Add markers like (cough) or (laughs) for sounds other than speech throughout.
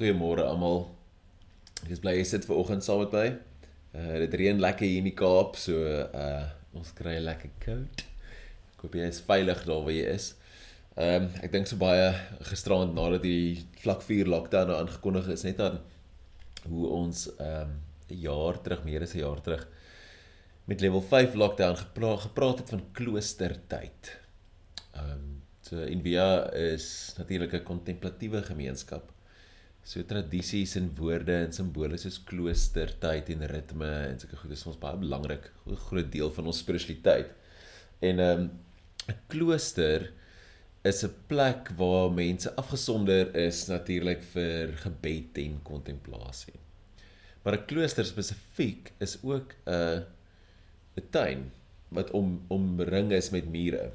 Goeiemôre almal. Ek is bly jy sit ver oggend saam met my. Uh dit reën lekker hier in die Kaap, so uh ons kry lekker koud. Ek hoop jy is veilig daar waar jy is. Ehm um, ek dink so baie gisterand nadat die vlak 4 lockdown nou aangekondig is net aan hoe ons ehm um, 'n jaar terug, meer as 'n jaar terug met level 5 lockdown gepra gepraat het van kloostertyd. Ehm um, so Envia is natuurlik 'n kontemplatiewe gemeenskap. So tradisies en woorde en simbole soos klooster, tyd en ritme en sulke goed is vir ons baie belangrik, 'n groot deel van ons spiritualiteit. En ehm um, 'n klooster is 'n plek waar mense afgesonder is natuurlik vir gebed en kontemplasie. Maar 'n klooster spesifiek is ook 'n 'n tuin wat om omring is met mure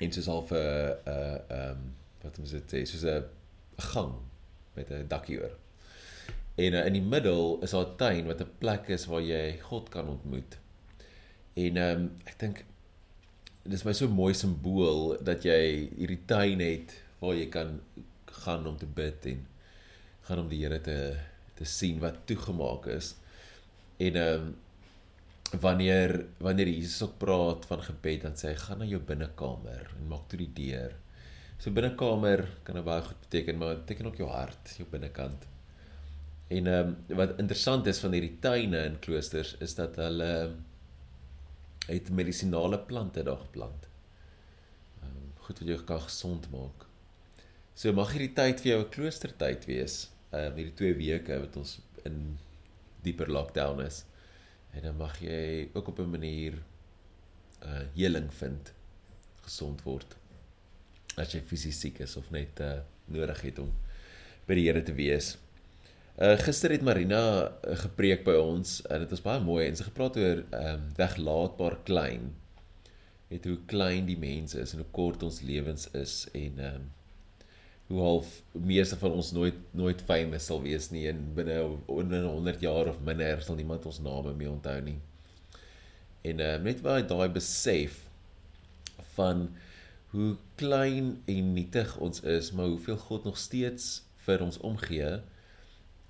en soos half 'n 'n ehm wat moet ek sê, soos 'n gang met 'n dakkie oor. En uh, in die middel is daar 'n tuin wat 'n plek is waar jy God kan ontmoet. En ehm um, ek dink dis my so mooi simbool dat jy hierdie tuin het waar jy kan gaan om te bid en gaan om die Here te te sien wat toegemaak is. En ehm um, wanneer wanneer Jesus ook praat van gebed dan sê hy gaan na jou binnekamer en maak toe die deur So binnekamer kan nou baie goed beteken, maar dit beteken ook jou hart, jou binnekant. En ehm um, wat interessant is van hierdie tuine in kloosters is dat hulle het medisinale plante daar geplant. Ehm um, goed wat jou kan gesond maak. So mag hierdie tyd vir jou 'n kloostertyd wees. Ehm um, hierdie 2 weke wat ons in dieper lockdown is. En dan mag jy ook op 'n manier uh heling vind, gesond word as jy fisies siek is of net uh nodig het om by die Here te wees. Uh gister het Marina uh, gepreek by ons en dit was baie mooi en sy gepraat oor ehm um, weglaatbaar klein. Het hoe klein die mens is en hoe kort ons lewens is en ehm um, hoe half meeste van ons nooit nooit famous sal wees nie en binne onder 100 jaar of minder sal niemand ons name meer onthou nie. En ehm um, net baie daai besef van hoe klein en nietig ons is, maar hoeveel God nog steeds vir ons omgee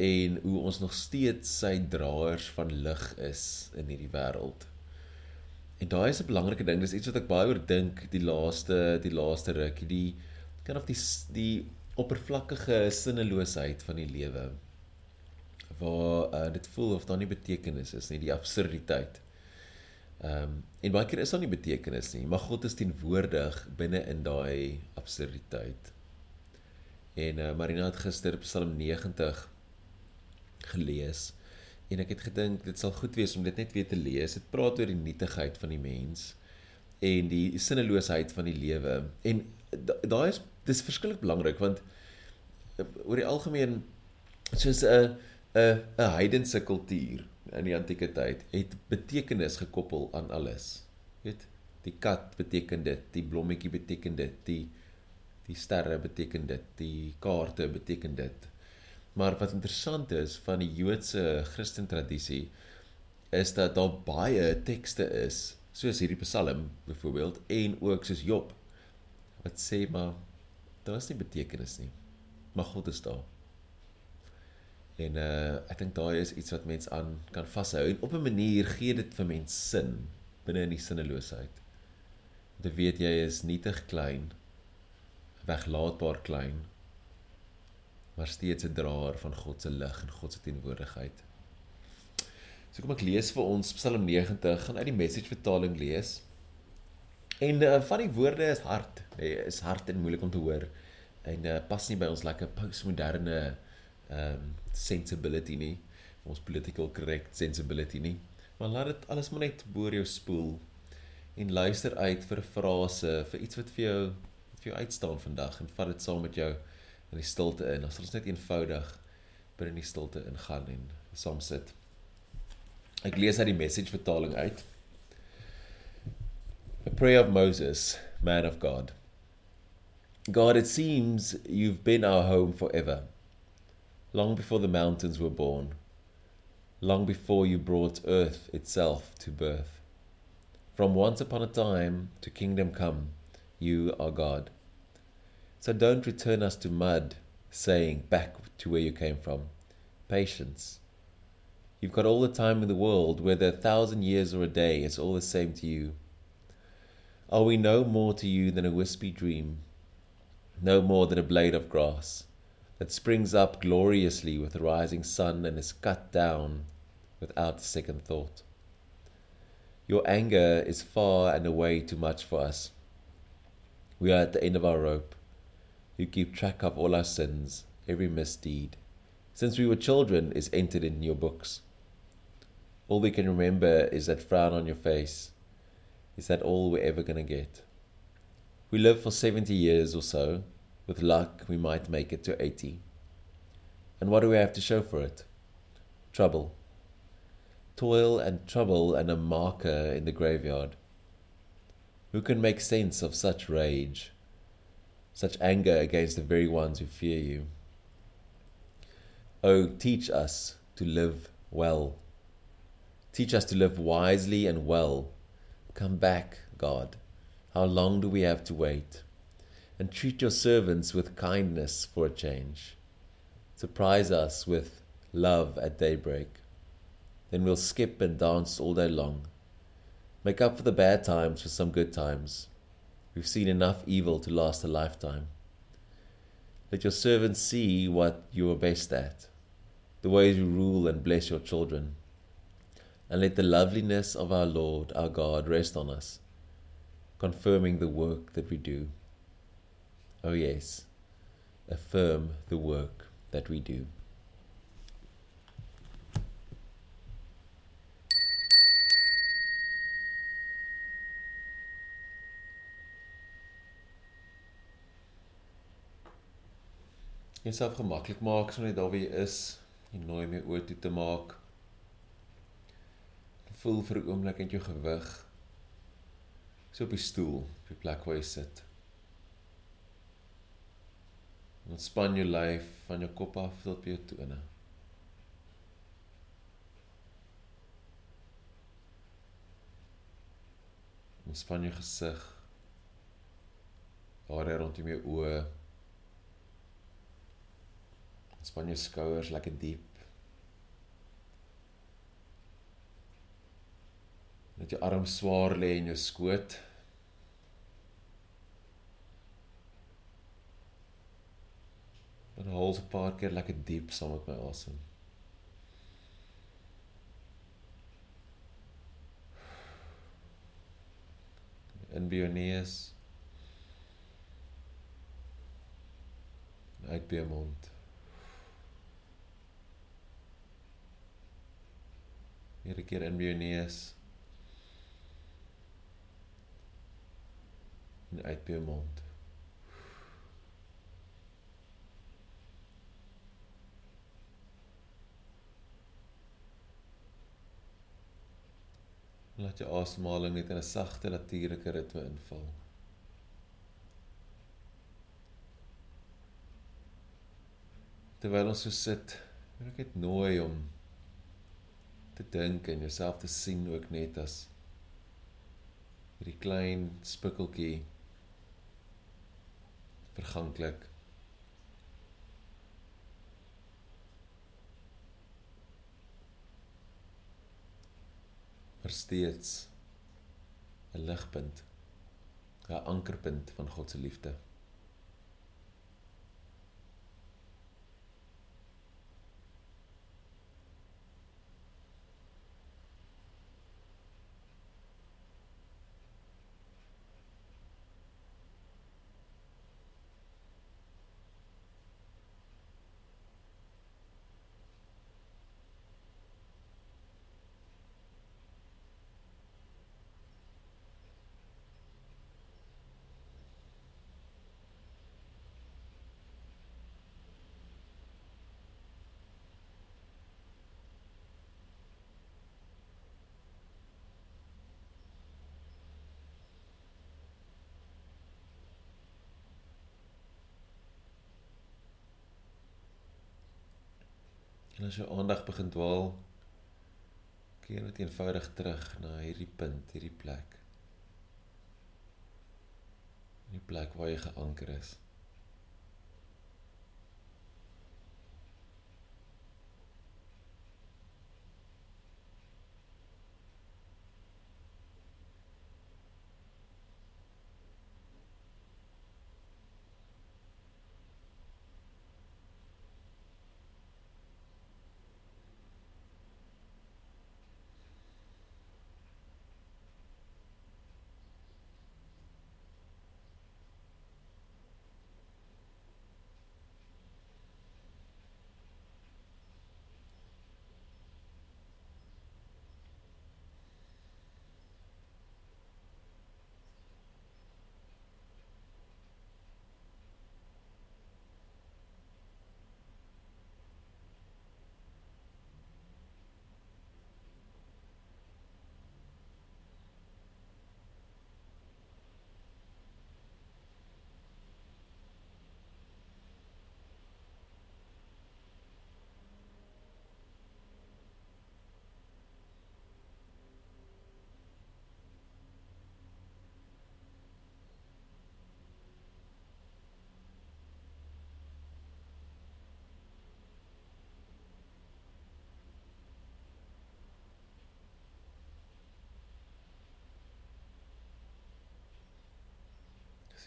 en hoe ons nog steeds sy draers van lig is in hierdie wêreld. En daai is 'n belangrike ding. Dis iets wat ek baie oor dink die laaste die laaste ruk, die kan of die die oppervlakkige sinneloosheid van die lewe waar uh, dit voel of daar nie betekenis is nie, die absurditeit. Ehm um, en baie keer is daar nie betekenis nie, maar God is teenwoordig binne in daai absurditeit. En uh, Marina het gister Psalm 90 gelees en ek het gedink dit sal goed wees om dit net weer te lees. Dit praat oor die nietigheid van die mens en die sinneloosheid van die lewe. En daai is dis verskriklik belangrik want uh, oor die algemeen soos 'n 'n 'n heidense kultuur in die antieke tyd het betekenis gekoppel aan alles. Weet, die kat beteken dit, die blommetjie beteken dit, die die sterre beteken dit, die kaarte beteken dit. Maar wat interessant is van die Joodse Christen tradisie is dat daar baie tekste is, soos hierdie Psalm byvoorbeeld en ook soos Job wat sê maar daar is nie betekenis nie. Maar God is daar. En uh ek dink daai is iets wat mens aan kan vashou en op 'n manier gee dit vir mens sin binne in die sinneloosheid. Dit weet jy is nietig klein, weglaatbaar klein, maar steeds 'n draer van God se lig en God se teenwoordigheid. So kom ek lees vir ons Psalm 90, gaan uit die message vertaling lees. En uh, van die woorde is hard, nee, is hard en moeilik om te hoor en uh, pas nie by ons lekker postmoderne um sensibility nie, ons political correct sensibility nie. Maar laat dit alles maar net boor jou spoel en luister uit vir frase, vir iets wat vir jou vir jou uitstaan vandag en vat dit saam met jou in die stilte in. Ons sal ons net eenvoudig binne die stilte ingaan en saam sit. Ek lees uit die message vertaling uit. A prayer of Moses, man of God. God, it seems you've been our home forever. Long before the mountains were born, long before you brought earth itself to birth. From once upon a time to kingdom come, you are God. So don't return us to mud saying back to where you came from. Patience. You've got all the time in the world, whether a thousand years or a day, it's all the same to you. Are we no more to you than a wispy dream, no more than a blade of grass that springs up gloriously with the rising sun and is cut down without a second thought? Your anger is far and away too much for us. We are at the end of our rope. You keep track of all our sins, every misdeed. Since we were children, is entered in your books. All we can remember is that frown on your face. Is that all we're ever going to get? We live for 70 years or so. With luck, we might make it to 80. And what do we have to show for it? Trouble toil and trouble and a marker in the graveyard. Who can make sense of such rage, such anger against the very ones who fear you? Oh, teach us to live well. Teach us to live wisely and well. Come back, God. How long do we have to wait? And treat your servants with kindness for a change. Surprise us with love at daybreak. Then we'll skip and dance all day long. Make up for the bad times with some good times. We've seen enough evil to last a lifetime. Let your servants see what you are best at, the ways you rule and bless your children. And let the loveliness of our Lord, our God, rest on us, confirming the work that we do. Oh, yes, affirm the work that we do. jouself gemaklik maak so net daar wie jy is en nooi my oor toe te maak. Voel vir 'n oomblik net jou gewig so op die stoel, op die plek waar jy sit. Ontspan jou lyf van jou kop af tot by jou tone. Ontspan jou gesig. Waar rondom jou oë Span jou skouers lekker diep. Net jou arm swaar lê in jou skoot. Dan haal jy 'n paar keer lekker diep saam met my asem. In by jou neus. Uit by jou mond. Hierdie keer in by jou neus. En uit by jou mond. Laat jou asemhaling net in 'n sagte natuurlike ritme inval. Terwyl ons so sit, wil ek net nooi om te dink en jouself te sien ook net as hierdie klein spikkeltjie verganklik maar steeds 'n ligpunt 'n ankerpunt van God se liefde En as jou aandag begin dwaal, keer net eenvoudig terug na hierdie punt, hierdie plek. Die plek waar jy geanker is.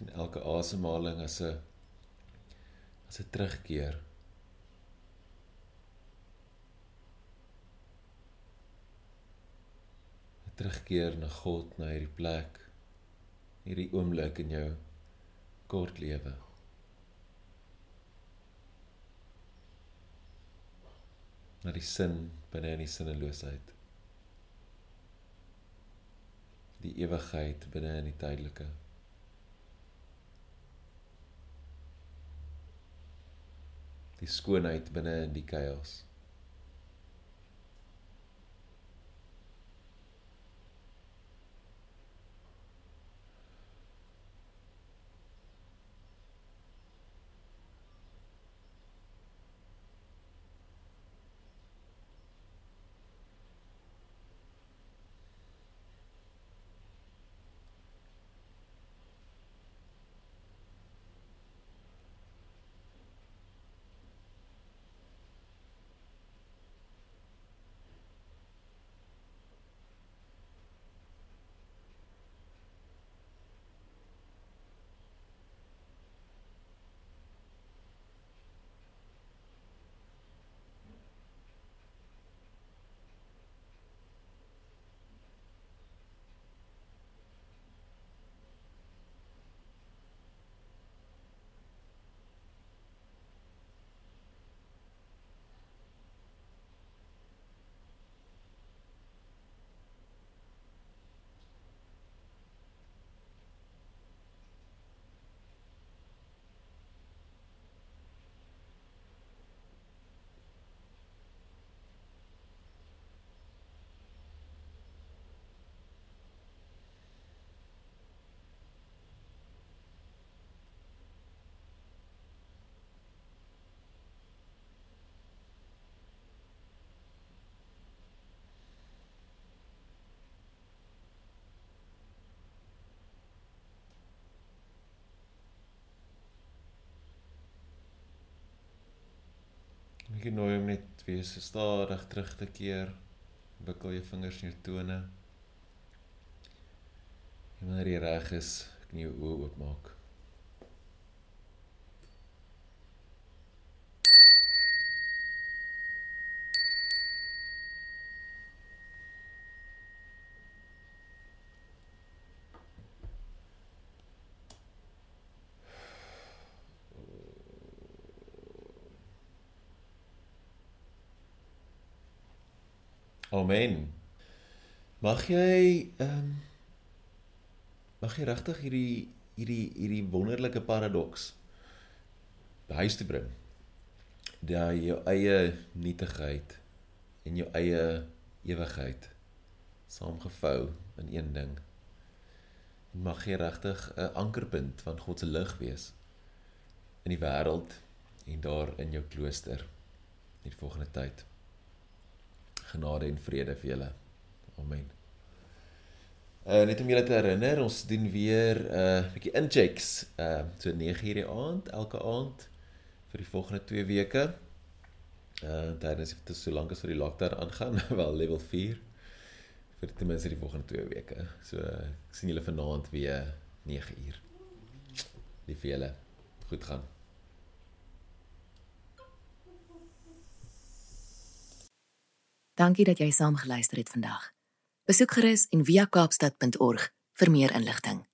Sien elke asemhaling as 'n as 'n terugkeer. Terugkeer na God, na hierdie plek, hierdie oomblik in jou kort lewe. Na die sin binne in die sinneloosheid. Die ewigheid binne in die tydelike. Die skoonheid binne in die chaos. Ek nooi hom net weer so stadig terug te keer. Wikkel jou vingers in jou tone. En wanneer jy reg is, kan jy jou oë oopmaak. Amen. Mag jy ehm um, mag jy regtig hierdie hierdie hierdie wonderlike paradoks huis toe bring. Dat jou eie nietigheid en jou eie ewigheid saamgevou in een ding. En mag jy regtig 'n ankerpunt van God se lig wees in die wêreld en daar in jou klooster in die volgende tyd genade en vrede vir julle. Amen. Uh net om julle te herinner, ons doen weer 'n uh, bietjie inchecks uh so 9:00 die aand elke aand vir die volgende 2 weke. Uh tydens dit so lank as vir die lockdown aangaan, (laughs) wel level 4 vir ten minste die volgende 2 weke. So ek sien julle vanaand weer 9:00. Lief vir julle. Goed gaan. Dankie dat jy saam geluister het vandag. Besoek gerus en via kaapstad.org vir meer inligting.